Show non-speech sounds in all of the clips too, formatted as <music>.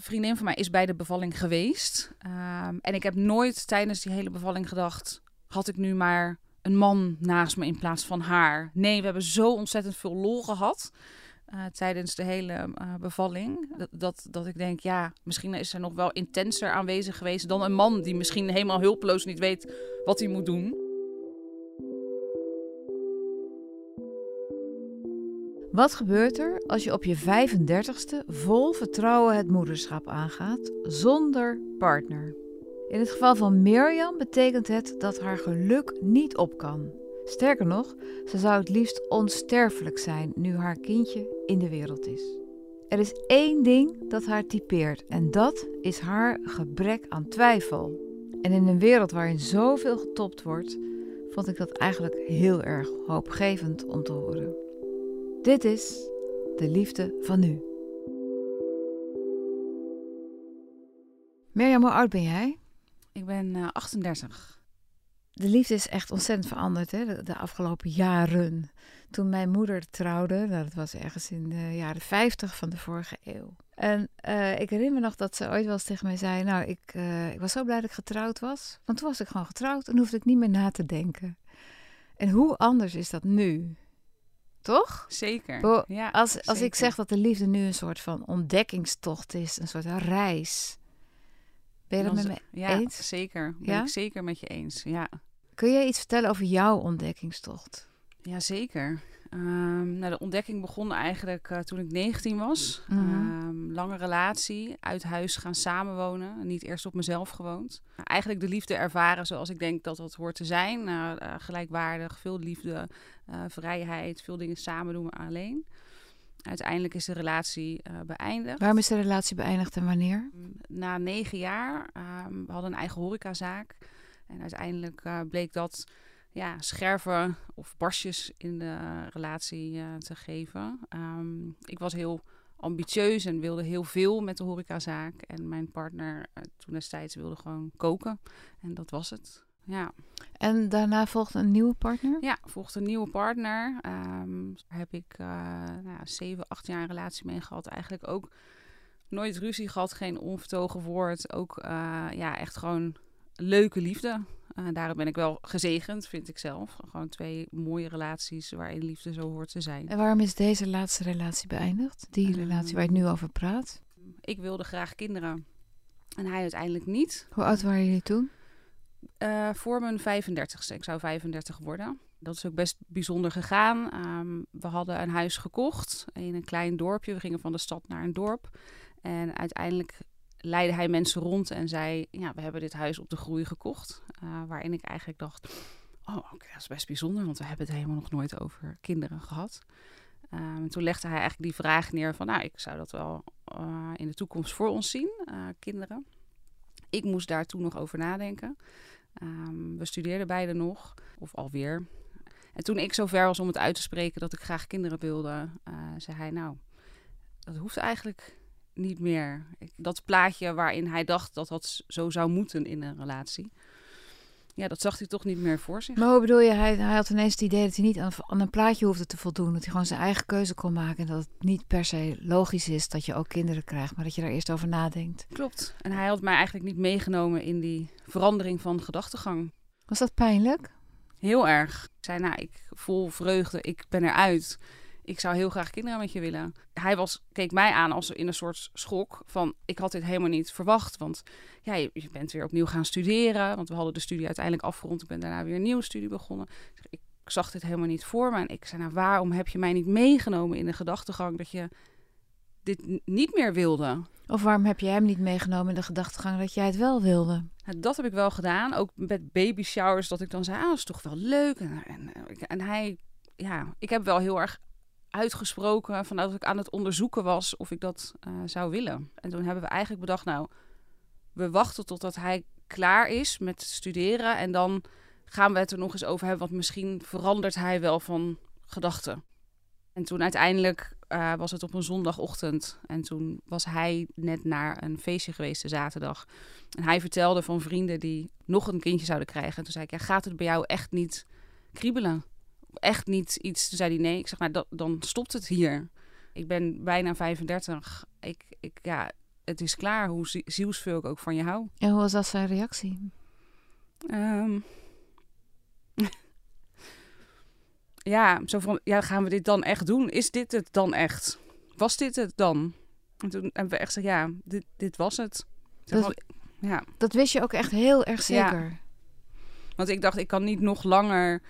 Vriendin van mij is bij de bevalling geweest. Ehm, en ik heb nooit tijdens die hele bevalling gedacht: had ik nu maar een man naast me in plaats van haar? Nee, we hebben zo ontzettend veel lol gehad. eh, tijdens de hele eh, bevalling. Dat, dat, dat ik denk, ja, misschien is er nog wel intenser aanwezig geweest dan een man die misschien helemaal hulpeloos niet weet wat hij moet doen. Wat gebeurt er als je op je 35ste vol vertrouwen het moederschap aangaat zonder partner? In het geval van Mirjam betekent het dat haar geluk niet op kan. Sterker nog, ze zou het liefst onsterfelijk zijn nu haar kindje in de wereld is. Er is één ding dat haar typeert en dat is haar gebrek aan twijfel. En in een wereld waarin zoveel getopt wordt, vond ik dat eigenlijk heel erg hoopgevend om te horen. Dit is de liefde van nu. Mirjam, hoe oud ben jij? Ik ben eh, 38. De liefde is echt ontzettend veranderd hè, de, de afgelopen jaren. Toen mijn moeder trouwde, nou, dat was ergens in de jaren 50 van de vorige eeuw. En eh, ik herinner me nog dat ze ooit wel eens tegen mij zei: Nou, ik, eh, ik was zo blij dat ik getrouwd was. Want toen was ik gewoon getrouwd en hoefde ik niet meer na te denken. En hoe anders is dat nu? Toch? Zeker. Bo- ja, Als, als ik zeg dat de liefde nu een soort van ontdekkingstocht is, een soort reis. Ben je dat met me ja, eens? zeker. Ben Ja? ik zeker met je eens. Ja, Kun je iets vertellen over jouw ontdekkingstocht? ja Ehm, nou, de ontdekking begon eigenlijk eh, toen ik 19 was. Mhm. Ehm, lange relatie, uit huis gaan samenwonen. Niet eerst op mezelf gewoond. Nou, eigenlijk de liefde ervaren zoals ik denk dat dat hoort te zijn. Nou, eh, gelijkwaardig, veel liefde, eh, vrijheid, veel dingen samen doen, maar alleen. Uiteindelijk is de relatie beëindigd. Waarom is de relatie beëindigd en wanneer? Na negen jaar, ehm, we hadden een eigen horecazaak. En uiteindelijk bleek dat ja, scherven of barstjes in de relatie eh, te geven. Ehm, ik was heel ambitieus en wilde heel veel met de horecazaak. En mijn partner eh, toen destijds wilde gewoon koken. En dat was het. Ja, En daarna volgt een nieuwe partner? ja volgt een nieuwe partner. Ehm, daar heb ik eh nou, zeven, acht jaar een relatie mee gehad. Eigenlijk ook nooit ruzie gehad, geen onvertogen woord. Ook ja, echt gewoon leuke liefde. Eh, daarom ben ik wel gezegend, vind ik zelf. Gewoon twee mooie relaties waarin liefde zo hoort te zijn. En waarom is deze laatste relatie beëindigd? Die relatie waar je het nu over praat? Ik wilde graag kinderen. En hij uiteindelijk niet. Hoe oud waren jullie toen? Eh, voor mijn 35ste. Ik zou 35 worden. Dat is ook best bijzonder gegaan. Ehm, we hadden een huis gekocht in een klein dorpje. We gingen van de stad naar een dorp. En uiteindelijk leidde hij mensen rond en zei: Ja, we hebben dit huis op de groei gekocht. Eh, waarin ik eigenlijk dacht: Oh, oké, dat is best bijzonder, want we hebben het helemaal nog nooit over kinderen gehad. Ehm, en toen legde hij eigenlijk die vraag neer: van, Nou, ik zou dat wel eh, in de toekomst voor ons zien, eh, kinderen. Ik moest daar toen nog over nadenken. Ehm, we studeerden beide nog, of alweer. En toen ik zover was om het uit te spreken dat ik graag kinderen wilde, zei hij: Nou, dat hoeft eigenlijk niet meer. Dat plaatje waarin hij dacht dat dat zo zou moeten in een relatie. Ja, dat zag hij toch niet meer voor zich. Maar hoe bedoel je, hij, hij had ineens het idee dat hij niet aan, aan een plaatje hoefde te voldoen. Dat hij gewoon zijn eigen keuze kon maken. En dat het niet per se logisch is dat je ook kinderen krijgt, maar dat je daar eerst over nadenkt. Klopt. En hij had mij eigenlijk niet meegenomen in die verandering van gedachtegang. Was dat pijnlijk? Heel erg. Ik zei, nou, ik voel vreugde, ik ben eruit. Ik zou heel graag kinderen met je willen. Hij was, keek mij aan als in een soort schok van... ik had dit helemaal niet verwacht. Want ja, je, je bent weer opnieuw gaan studeren. Want we hadden de studie uiteindelijk afgerond. Ik ben daarna weer een nieuwe studie begonnen. Ik zag dit helemaal niet voor me. En ik zei, nou, waarom heb je mij niet meegenomen in de gedachtegang... dat je dit niet meer wilde? Of waarom heb je hem niet meegenomen in de gedachtegang dat jij het wel wilde? Nou, dat heb ik wel gedaan. Ook met baby showers. Dat ik dan zei, ah, dat is toch wel leuk. En, en, en hij, ja, ik heb wel heel erg uitgesproken van dat ik aan het onderzoeken was of ik dat eh, zou willen. En toen hebben we eigenlijk bedacht, nou, we wachten totdat hij klaar is met studeren. En dan gaan we het er nog eens over hebben. Want misschien verandert hij wel van gedachten. En toen uiteindelijk uh, was het op een zondagochtend. En toen was hij net naar een feestje geweest de zaterdag. En hij vertelde van vrienden die nog een kindje zouden krijgen. En toen zei ik, ja, gaat het bij jou echt niet kriebelen? Echt niet iets. Toen zei hij nee. Ik zeg, nou, dan stopt het hier. Ik ben bijna 35. Ik, ik, ja, het is klaar hoe zielsveel ik ook van je hou. En hoe was dat zijn reactie? Um, <laughs> ja, zo van, ja, gaan we dit dan echt doen? Is dit het dan echt? Was dit het dan? En toen hebben we echt gezegd, ja, dit, dit was het. Dat, ja. dat wist je ook echt heel erg zeker? Ja. Want ik dacht, ik kan niet nog langer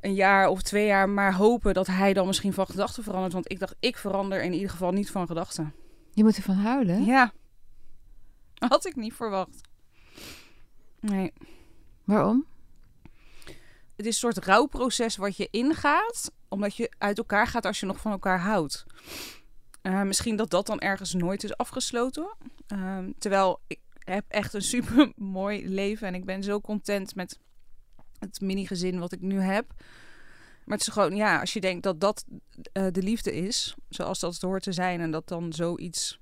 een jaar of twee jaar maar hopen dat hij dan misschien van gedachten verandert. Want ik dacht, ik verander in ieder geval niet van gedachten. Je moet ervan huilen? Ja. <laughs> Had ik niet verwacht. Nee. Waarom? Het is een soort rouwproces wat je ingaat, omdat je uit elkaar gaat als je nog van elkaar houdt. Uh, misschien dat dat dan ergens nooit is afgesloten. Uh, terwijl ik heb echt een <laughs> super mooi leven en ik ben zo content met het mini-gezin wat ik nu heb. Maar het is gewoon, ja, als je denkt dat dat uh, de liefde is, zoals dat het hoort te zijn, en dat dan zoiets,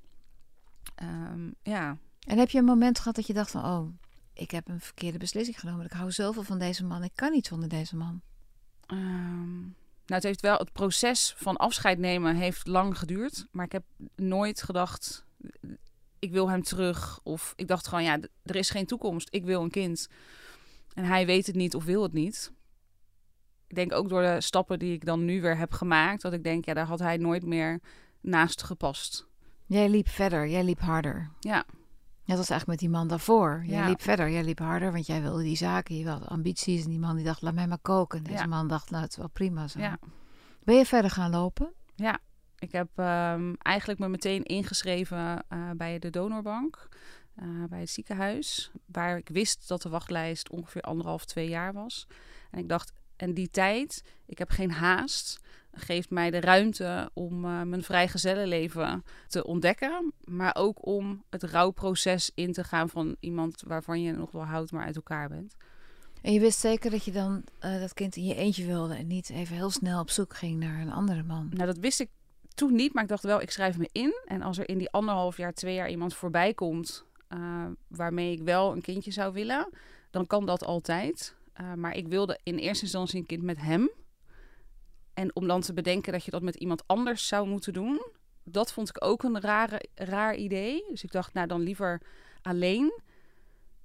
um, ja. En heb je een moment gehad dat je dacht van, oh, ik heb een verkeerde beslissing genomen. Ik hou zoveel van deze man, ik kan niet zonder deze man. Um, nou, het heeft wel, het proces van afscheid nemen heeft lang geduurd, maar ik heb nooit gedacht, ik wil hem terug. Of ik dacht gewoon, ja, er is geen toekomst, ik wil een kind. En hij weet het niet of wil het niet. Ik denk ook door de stappen die ik dan nu weer heb gemaakt, dat ik denk, ja, daar had hij nooit meer naast gepast. Jij liep verder, jij liep harder. Ja. Net als eigenlijk met die man daarvoor. Jij liep verder, jij liep harder, want jij wilde die zaken, je wilde ambities. En die man die dacht, laat mij maar koken. Deze man dacht, nou, het is wel prima zo. Ja. Ben je verder gaan lopen? Ja, ik heb um, eigenlijk me meteen ingeschreven uh, bij de donorbank. Uh, bij het ziekenhuis, waar ik wist dat de wachtlijst ongeveer anderhalf, twee jaar was. En ik dacht, en die tijd, ik heb geen haast, geeft mij de ruimte om uh, mijn vrijgezellenleven te ontdekken. Maar ook om het rouwproces in te gaan van iemand waarvan je nog wel houdt, maar uit elkaar bent. En je wist zeker dat je dan uh, dat kind in je eentje wilde en niet even heel snel op zoek ging naar een andere man? Nou, dat wist ik toen niet, maar ik dacht wel, ik schrijf me in. En als er in die anderhalf jaar, twee jaar iemand voorbij komt uh, waarmee ik wel een kindje zou willen, dan kan dat altijd. Uh, maar ik wilde in eerste instantie een kind met hem. En om dan te bedenken dat je dat met iemand anders zou moeten doen, dat vond ik ook een rare, raar idee. Dus ik dacht, nou dan liever alleen.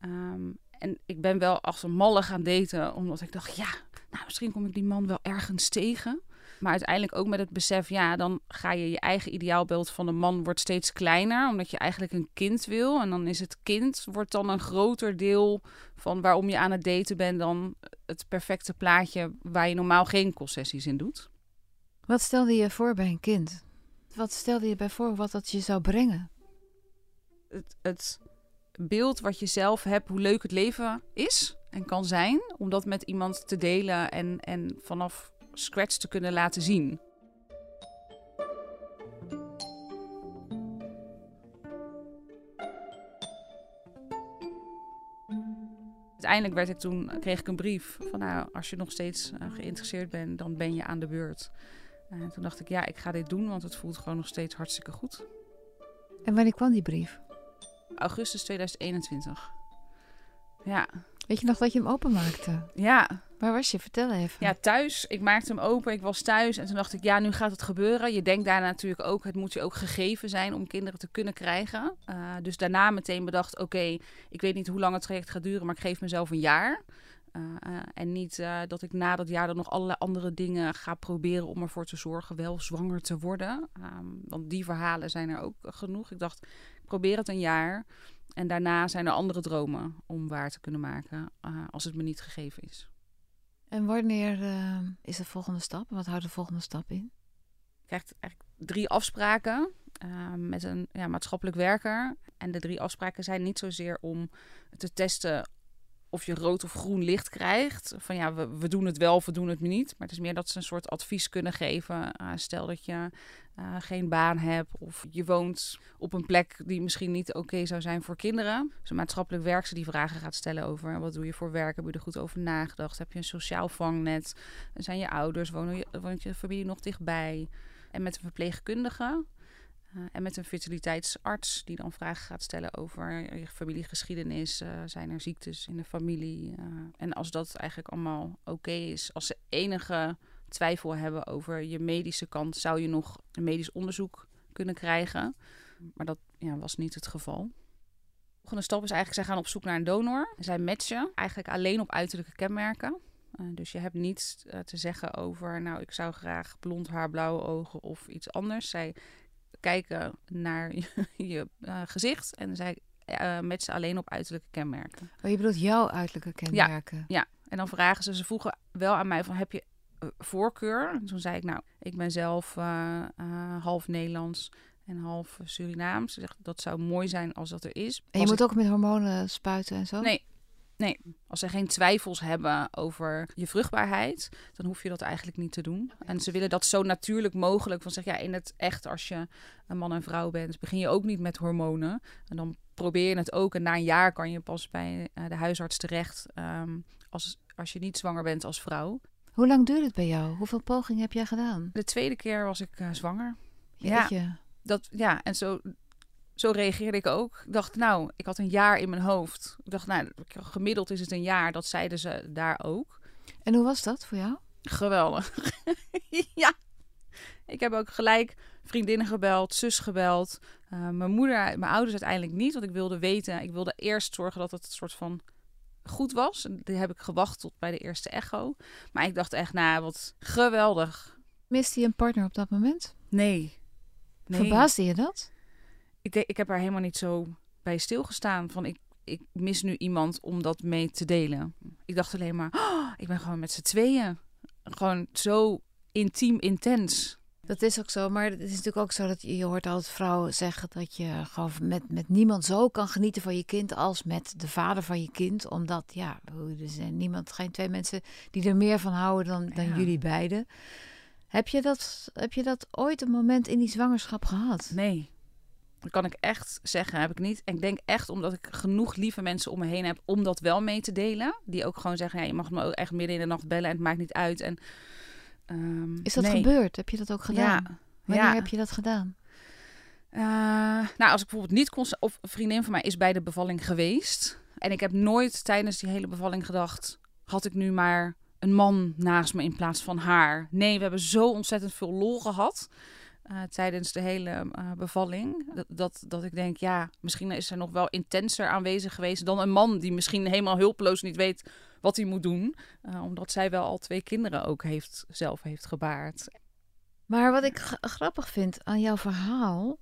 Um, en ik ben wel als een malle gaan daten, omdat ik dacht, ja, nou misschien kom ik die man wel ergens tegen. Maar uiteindelijk ook met het besef, ja, dan ga je je eigen ideaalbeeld van een man wordt steeds kleiner, omdat je eigenlijk een kind wil. En dan is het kind wordt dan een groter deel van waarom je aan het daten bent dan het perfecte plaatje waar je normaal geen concessies in doet. Wat stelde je voor bij een kind? Wat stelde je bij voor wat dat je zou brengen? Het, het beeld wat je zelf hebt, hoe leuk het leven is en kan zijn, om dat met iemand te delen en, en vanaf scratch te kunnen laten zien. Uiteindelijk werd ik toen, kreeg ik een brief van nou, als je nog steeds uh, geïnteresseerd bent, dan ben je aan de beurt. En toen dacht ik, ja, ik ga dit doen, want het voelt gewoon nog steeds hartstikke goed. En wanneer kwam die brief? Augustus 2021. Ja. Weet je nog dat je hem openmaakte? Ja. Waar was je? Vertel even. Ja, thuis. Ik maakte hem open. Ik was thuis. En toen dacht ik, ja, nu gaat het gebeuren. Je denkt daarna natuurlijk ook, het moet je ook gegeven zijn om kinderen te kunnen krijgen. Uh, dus daarna meteen bedacht, oké, ik weet niet hoe lang het traject gaat duren, maar ik geef mezelf een jaar. Uh, uh, en niet dat ik na dat jaar dan nog allerlei andere dingen ga proberen om ervoor te zorgen wel zwanger te worden. Um, want die verhalen zijn er ook genoeg. Ik dacht, ik probeer het een jaar. En daarna zijn er andere dromen om waar te kunnen maken als het me niet gegeven is. En wanneer uh, is de volgende stap? Wat houdt de volgende stap in? Je krijgt eigenlijk drie afspraken uh, met een ja, maatschappelijk werker. En de drie afspraken zijn niet zozeer om te testen of je rood of groen licht krijgt. Van ja, we, we doen het wel of we doen het niet. Maar het is meer dat ze een soort advies kunnen geven. Uh, stel dat je uh, geen baan hebt of je woont op een plek die misschien niet oké zou zijn voor kinderen. Dus een maatschappelijk werkster die vragen gaat stellen over wat doe je voor werk? Heb je er goed over nagedacht? Heb je een sociaal vangnet? Zijn je ouders? Wonen je, woont je familie nog dichtbij? En met een verpleegkundige uh, en met een fertiliteitsarts die dan vragen gaat stellen over je familiegeschiedenis. Uh, zijn er ziektes in de familie? En als dat eigenlijk allemaal oké is, als ze enige twijfel hebben over je medische kant, zou je nog een medisch onderzoek kunnen krijgen. Maar dat ja, was niet het geval. De volgende stap is eigenlijk, zij gaan op zoek naar een donor. Zij matchen eigenlijk alleen op uiterlijke kenmerken. dus je hebt niets te zeggen over, nou, ik zou graag blond haar, blauwe ogen of iets anders. Zij kijken naar <laughs> je, je uh, gezicht en zij met ze alleen op uiterlijke kenmerken. Oh, je bedoelt jouw uiterlijke kenmerken? Ja, ja. en dan vragen ze, ze vroegen wel aan mij van, heb je voorkeur? En toen zei ik, nou, ik ben zelf half Nederlands en half Surinaams. Zeg, dat zou mooi zijn als dat er is. En je moet ook met hormonen spuiten en zo? Nee, Nee, als ze geen twijfels hebben over je vruchtbaarheid, dan hoef je dat eigenlijk niet te doen. En ze willen dat zo natuurlijk mogelijk. Van zeg ja, in het echt, als je een man en vrouw bent, begin je ook niet met hormonen. En dan probeer je het ook. En na een jaar kan je pas bij de huisarts terecht um, als, als je niet zwanger bent als vrouw. Hoe lang duurt het bij jou? Hoeveel pogingen heb jij gedaan? De tweede keer was ik uh, zwanger. Jeetje. Ja, dat, ja, en zo zo reageerde ik ook. Ik dacht, nou, ik had een jaar in mijn hoofd. Ik dacht, nou, gemiddeld is het een jaar. Dat zeiden ze daar ook. En hoe was dat voor jou? Geweldig. <laughs> ja. Ik heb ook gelijk vriendinnen gebeld, zus gebeld. Uh, mijn moeder, mijn ouders uiteindelijk niet. Want ik wilde weten, ik wilde eerst zorgen dat het een soort van goed was. En die heb ik gewacht tot bij de eerste echo. Maar ik dacht echt, nou, wat geweldig. Miste je een partner op dat moment? Nee. nee. Verbaasde je dat? ik, denk, ik heb er helemaal niet zo bij stilgestaan van ik, ik mis nu iemand om dat mee te delen. Ik dacht alleen maar, oh, ik ben gewoon met z'n tweeën. Gewoon zo intiem, intens. Dat is ook zo, maar het is natuurlijk ook zo dat je, je hoort altijd vrouwen zeggen dat je gewoon met, met niemand zo kan genieten van je kind als met de vader van je kind. Omdat, ja, er zijn niemand, geen twee mensen die er meer van houden dan, dan Ja. jullie beiden. Heb je, dat, heb je dat ooit een moment in die zwangerschap gehad? Nee. Dat kan ik echt zeggen, heb ik niet. En ik denk echt omdat ik genoeg lieve mensen om me heen heb om dat wel mee te delen. Die ook gewoon zeggen, ja, je mag me ook echt midden in de nacht bellen en het maakt niet uit. En, ehm, Is dat nee. gebeurd? Heb je dat ook gedaan? Ja. Wanneer ja. heb je dat gedaan? Eh, nou, als ik bijvoorbeeld niet kon... Of een vriendin van mij is bij de bevalling geweest. En ik heb nooit tijdens die hele bevalling gedacht... Had ik nu maar een man naast me in plaats van haar. Nee, we hebben zo ontzettend veel lol gehad... eh, tijdens de hele eh, bevalling. Dat, dat, dat ik denk, ja, misschien is er nog wel intenser aanwezig geweest... dan een man die misschien helemaal hulpeloos niet weet wat hij moet doen. Eh, omdat zij wel al twee kinderen ook heeft, zelf heeft gebaard. Maar wat ik grappig vind aan jouw verhaal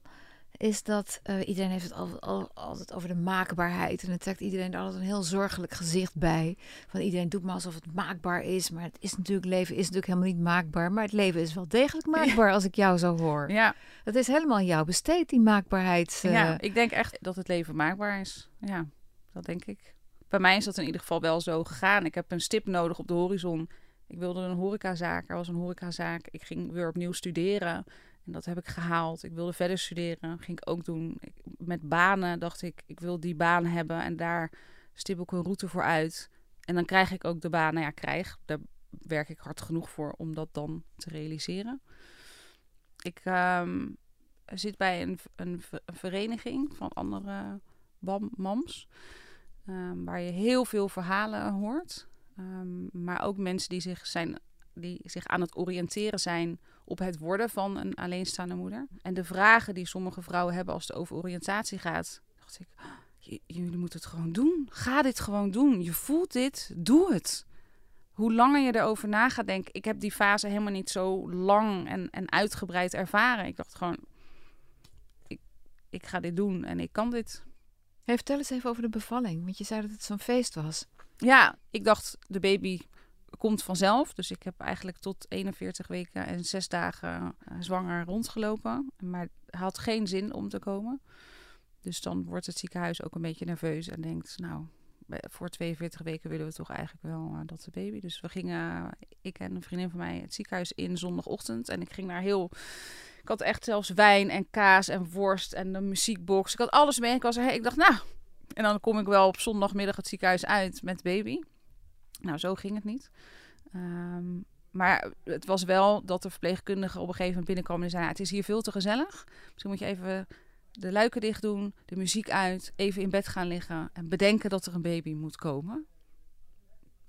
is dat eh, iedereen heeft het al, al- altijd over de maakbaarheid. En dan trekt iedereen er altijd een heel zorgelijk gezicht bij. Van iedereen doet maar alsof het maakbaar is. Maar het is natuurlijk, leven is natuurlijk helemaal niet maakbaar. Maar het leven is wel degelijk maakbaar als ik jou zo hoor. Ja, Dat is helemaal jou besteed, die maakbaarheid. eh. Ja, ik denk echt dat het leven maakbaar is. Ja, dat denk ik. Bij mij is dat in ieder geval wel zo gegaan. Ik heb een stip nodig op de horizon. Ik wilde een horecazaak. Er was een horecazaak. Ik ging weer opnieuw studeren. En dat heb ik gehaald. Ik wilde verder studeren. Ging ik ook doen. Met banen dacht ik, ik wil die baan hebben. En daar stip ik een route voor uit. En dan krijg ik ook de baan. Nou ja, krijg. Daar werk ik hard genoeg voor om dat dan te realiseren. Ik ehm, zit bij een, een, ve- een vereniging van andere bam, ehm, waar je heel veel verhalen hoort. Ehm, maar ook mensen die zich, zijn, die zich aan het oriënteren zijn op het worden van een alleenstaande moeder. En de vragen die sommige vrouwen hebben als het over oriëntatie gaat, dacht ik, "Ah, j- jullie moeten het gewoon doen. Ga dit gewoon doen. Je voelt dit, doe het. Hoe langer je erover na gaat denken, ik heb die fase helemaal niet zo lang en, en uitgebreid ervaren. Ik dacht gewoon, ik, ik ga dit doen en ik kan dit. Vertel eens even over de bevalling. Want je zei dat het zo'n feest was. Ja, ik dacht de baby komt vanzelf. Dus ik heb eigenlijk tot 41 weken en 6 dagen eh, zwanger rondgelopen. Maar had geen zin om te komen. Dus dan wordt het ziekenhuis ook een beetje nerveus en denkt, nou, voor 42 weken willen we toch eigenlijk wel uh, dat de baby. Dus we gingen, ik en een vriendin van mij, het ziekenhuis in zondagochtend. En ik ging naar heel... Ik had echt zelfs wijn en kaas en worst en de muziekbox. Ik had alles mee. Ik, was er, ik dacht, nou... En dan kom ik wel op zondagmiddag het ziekenhuis uit met baby. Nou, zo ging het niet. Um, maar het was wel dat de verpleegkundige op een gegeven moment binnenkwam en zei: ja, Het is hier veel te gezellig. Misschien moet je even de luiken dicht doen, de muziek uit, even in bed gaan liggen en bedenken dat er een baby moet komen.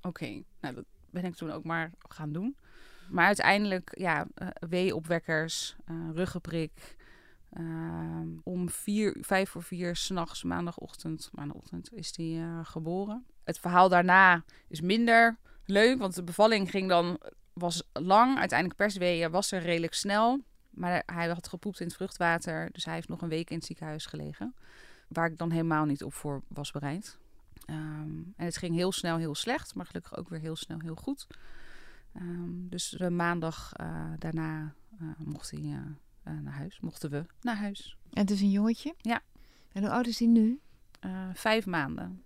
Oké, nou dat ben ik toen ook maar gaan doen. Maar uiteindelijk, ja, uh, wee-opwekkers, uh, ruggenprik. Uh, om vier, vijf voor vier s'nachts, maandagochtend, maandagochtend is die uh, geboren. Het verhaal daarna is minder leuk, want de bevalling ging dan was lang. Uiteindelijk persweeën was er redelijk snel. Maar hij had gepoept in het vruchtwater. Dus hij heeft nog een week in het ziekenhuis gelegen. Waar ik dan helemaal niet op voor was bereid. Um, en het ging heel snel heel slecht. Maar gelukkig ook weer heel snel heel goed. Um, dus de maandag uh, daarna uh, mocht hij uh, naar huis. Mochten we naar huis. En het is een jongetje? Ja. En hoe oud is hij nu? vijf maanden.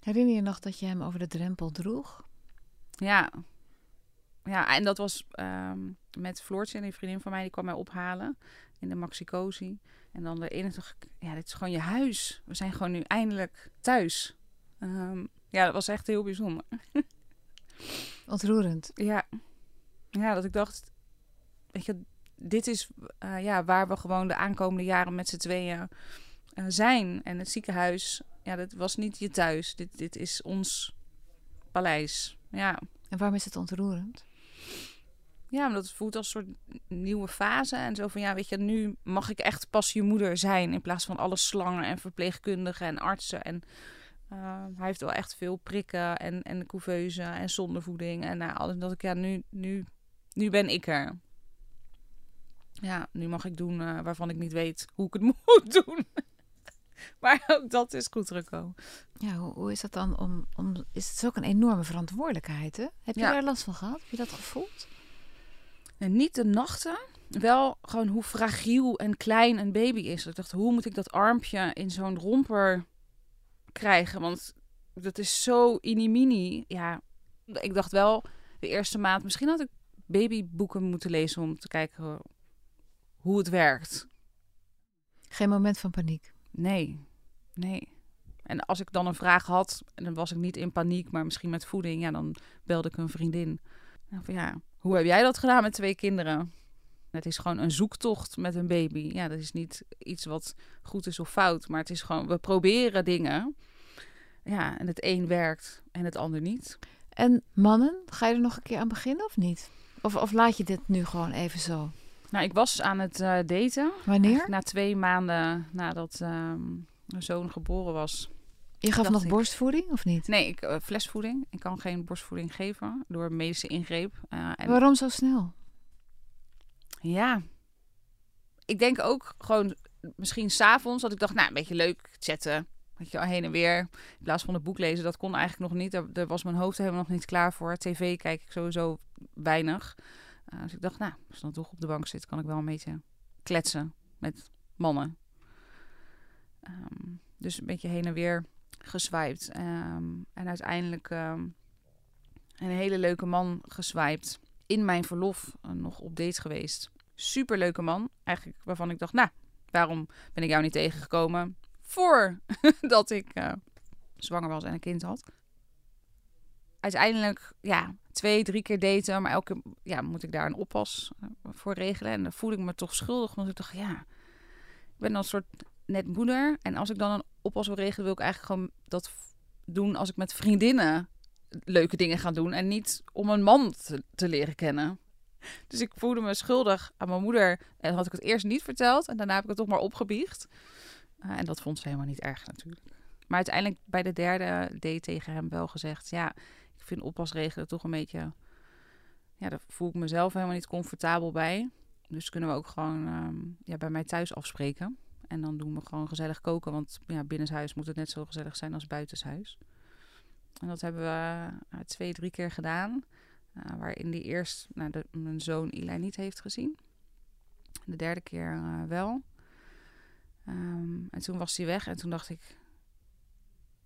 Herinner je nog dat je hem over de drempel droeg? Ja, ja, en dat was um, met Floortje, die vriendin van mij, die kwam mij ophalen in de Maxicosi. En dan erin dacht ik, ja, dit is gewoon je huis. We zijn gewoon nu eindelijk thuis. Um, ja, dat was echt heel bijzonder. <laughs> Ontroerend. Ja. Ja, dat ik dacht, weet je, dit is uh, ja, waar we gewoon de aankomende jaren met z'n tweeën uh, zijn. En het ziekenhuis, ja, dat was niet je thuis. Dit, dit is ons paleis. Ja. En waarom is het ontroerend? Ja, omdat het voelt als een soort nieuwe fase. En zo van, ja, weet je, nu mag ik echt pas je moeder zijn. In plaats van alle slangen en verpleegkundigen en artsen. En uh, hij heeft wel echt veel prikken en, en couveuse en zondervoeding. En nou, alles dat ik, ja, nu, nu, nu ben ik er. Ja, nu mag ik doen uh, waarvan ik niet weet hoe ik het <laughs> moet doen. maar ook dat is goed gekomen. Ja, hoe, hoe, is dat dan om, om... Is het ook een enorme verantwoordelijkheid, hè? Heb je ja. daar last van gehad? Heb je dat gevoeld? En niet de nachten, wel gewoon hoe fragiel en klein een baby is. Ik dacht, hoe moet ik dat armpje in zo'n romper krijgen? Want dat is zo inimini. Ja, ik dacht wel de eerste maand, misschien had ik babyboeken moeten lezen om te kijken hoe het werkt. Geen moment van paniek? Nee, nee. En als ik dan een vraag had, en dan was ik niet in paniek, maar misschien met voeding, ja, dan belde ik een vriendin. En van ja, hoe heb jij dat gedaan met twee kinderen? Het is gewoon een zoektocht met een baby. Ja, dat is niet iets wat goed is of fout, maar het is gewoon, we proberen dingen. Ja, en het een werkt en het ander niet. En mannen, ga je er nog een keer aan beginnen of niet? Of, of laat je dit nu gewoon even zo? Nou, ik was aan het uh, daten. Wanneer? Na twee maanden nadat um, mijn zoon geboren was. Je gaf nog ik, borstvoeding of niet? Nee, ik, uh, flesvoeding. Ik kan geen borstvoeding geven door medische ingreep. Uh, en Waarom zo snel? Ja, ik denk ook gewoon misschien s'avonds dat ik dacht, nou, een beetje leuk zetten. Weet je, heen en weer. In plaats van het boek lezen, dat kon eigenlijk nog niet. Daar, was mijn hoofd helemaal nog niet klaar voor. TV kijk ik sowieso weinig. Uh, dus ik dacht, nou, als ik dan toch op de bank zit, kan ik wel een beetje kletsen met mannen. Um, dus een beetje heen en weer geswiped. Um, en uiteindelijk um, een hele leuke man geswiped. In mijn verlof uh, nog op date geweest. Super leuke man. Eigenlijk waarvan ik dacht, nou, waarom ben ik jou niet tegengekomen? Voordat <laughs> ik uh, zwanger was en een kind had. Uiteindelijk, ja, twee, drie keer daten. Maar elke ja, moet ik daar een oppas uh, voor regelen. En dan voel ik me toch schuldig. Want ik dacht, ja, ik ben dan een soort net moeder. En als ik dan een oppas wil regelen, wil ik eigenlijk gewoon dat doen als ik met vriendinnen leuke dingen ga doen. En niet om een man te leren kennen. Dus ik voelde me schuldig aan mijn moeder. En had ik het eerst niet verteld. En daarna heb ik het toch maar opgebiecht. Uh, en dat vond ze helemaal niet erg natuurlijk. Maar uiteindelijk bij de derde date tegen hem wel gezegd... ja, ik vind oppasregelen toch een beetje... ja, daar voel ik mezelf helemaal niet comfortabel bij. Dus kunnen we ook gewoon um, ja, bij mij thuis afspreken. En dan doen we gewoon gezellig koken. Want ja, binnenshuis moet het net zo gezellig zijn als buitenshuis. En dat hebben we uh, twee, drie keer gedaan. Uh, waarin die eerst nou, mijn zoon Eli niet heeft gezien. De derde keer uh, wel. Um, en toen was hij weg en toen dacht ik...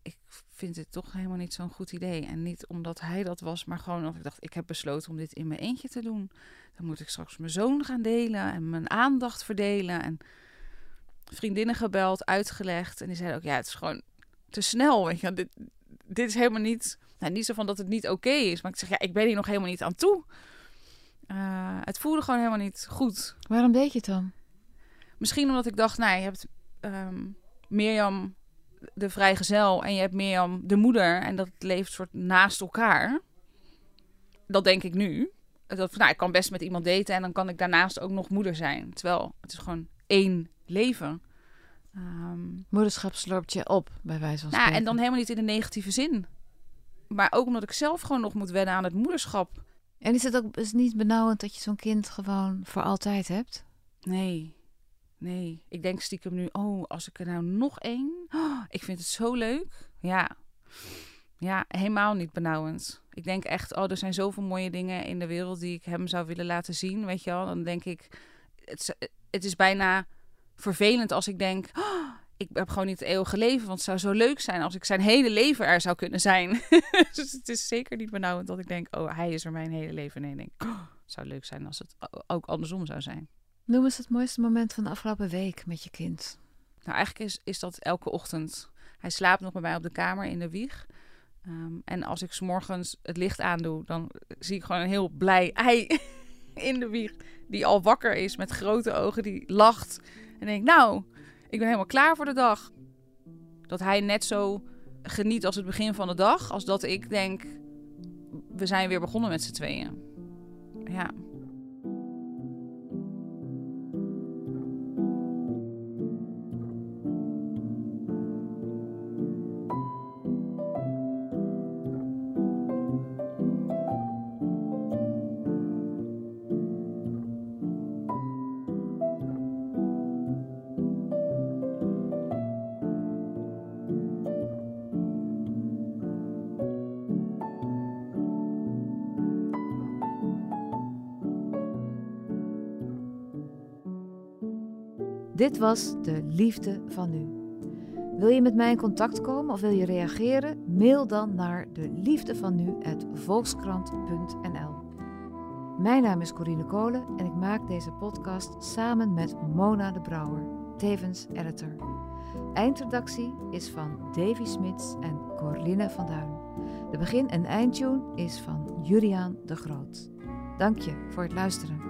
Ik vind dit toch helemaal niet zo'n goed idee. En niet omdat hij dat was, maar gewoon omdat ik dacht, ik heb besloten om dit in mijn eentje te doen. Dan moet ik straks mijn zoon gaan delen en mijn aandacht verdelen. En vriendinnen gebeld, uitgelegd. En die zeiden ook, ja, het is gewoon te snel. Weet je, dit, dit is helemaal niet, nou, niet zo van dat het niet oké is. Maar ik zeg, ja, ik ben hier nog helemaal niet aan toe. Uh, het voelde gewoon helemaal niet goed. Waarom deed je het dan? Misschien omdat ik dacht, nou, je hebt um, Mirjam de vrijgezel en je hebt Mirjam de moeder. En dat leeft soort naast elkaar. Dat denk ik nu. Dat, nou, ik kan best met iemand daten en dan kan ik daarnaast ook nog moeder zijn. Terwijl het is gewoon één leven. Um, Moederschap slorpt je op, bij wijze van nou, spreken. en dan helemaal niet in de negatieve zin. Maar ook omdat ik zelf gewoon nog moet wennen aan het moederschap. En is het ook is het niet benauwend dat je zo'n kind gewoon voor altijd hebt? Nee. Nee. Ik denk stiekem nu, oh, als ik er nou nog één... Oh, ik vind het zo leuk. Ja. Ja, helemaal niet benauwend. Ik denk echt, oh, er zijn zoveel mooie dingen in de wereld die ik hem zou willen laten zien, weet je wel. Dan denk ik, het, het is bijna vervelend als ik denk, oh, ik heb gewoon niet het eeuwige leven, want het zou zo leuk zijn als ik zijn hele leven er zou kunnen zijn. <laughs> dus het is zeker niet benauwend dat ik denk, oh, hij is er mijn hele leven. Nee, ik denk, oh, het zou leuk zijn als het ook andersom zou zijn. Noem eens het mooiste moment van de afgelopen week met je kind. Nou, eigenlijk is, is dat elke ochtend. Hij slaapt nog bij mij op de kamer in de wieg. Ehm, en als ik s morgens het licht aandoe, dan zie ik gewoon een heel blij ei <laughs> in de wieg. Die al wakker is met grote ogen, die lacht. En denk, nou, ik ben helemaal klaar voor de dag. Dat hij net zo geniet als het begin van de dag, als dat ik denk, we zijn weer begonnen met z'n tweeën. Ja. Dit was de liefde van nu. Wil je met mij in contact komen of wil je reageren? Mail dan naar de liefdevanu@volkskrant.nl. Mijn naam is Corine Kolen en ik maak deze podcast samen met Mona de Brouwer, tevens editor. Eindredactie is van Davy Smits en Corline van Duin. De begin- en eindtune is van Juriaan de Groot. Dank je voor het luisteren.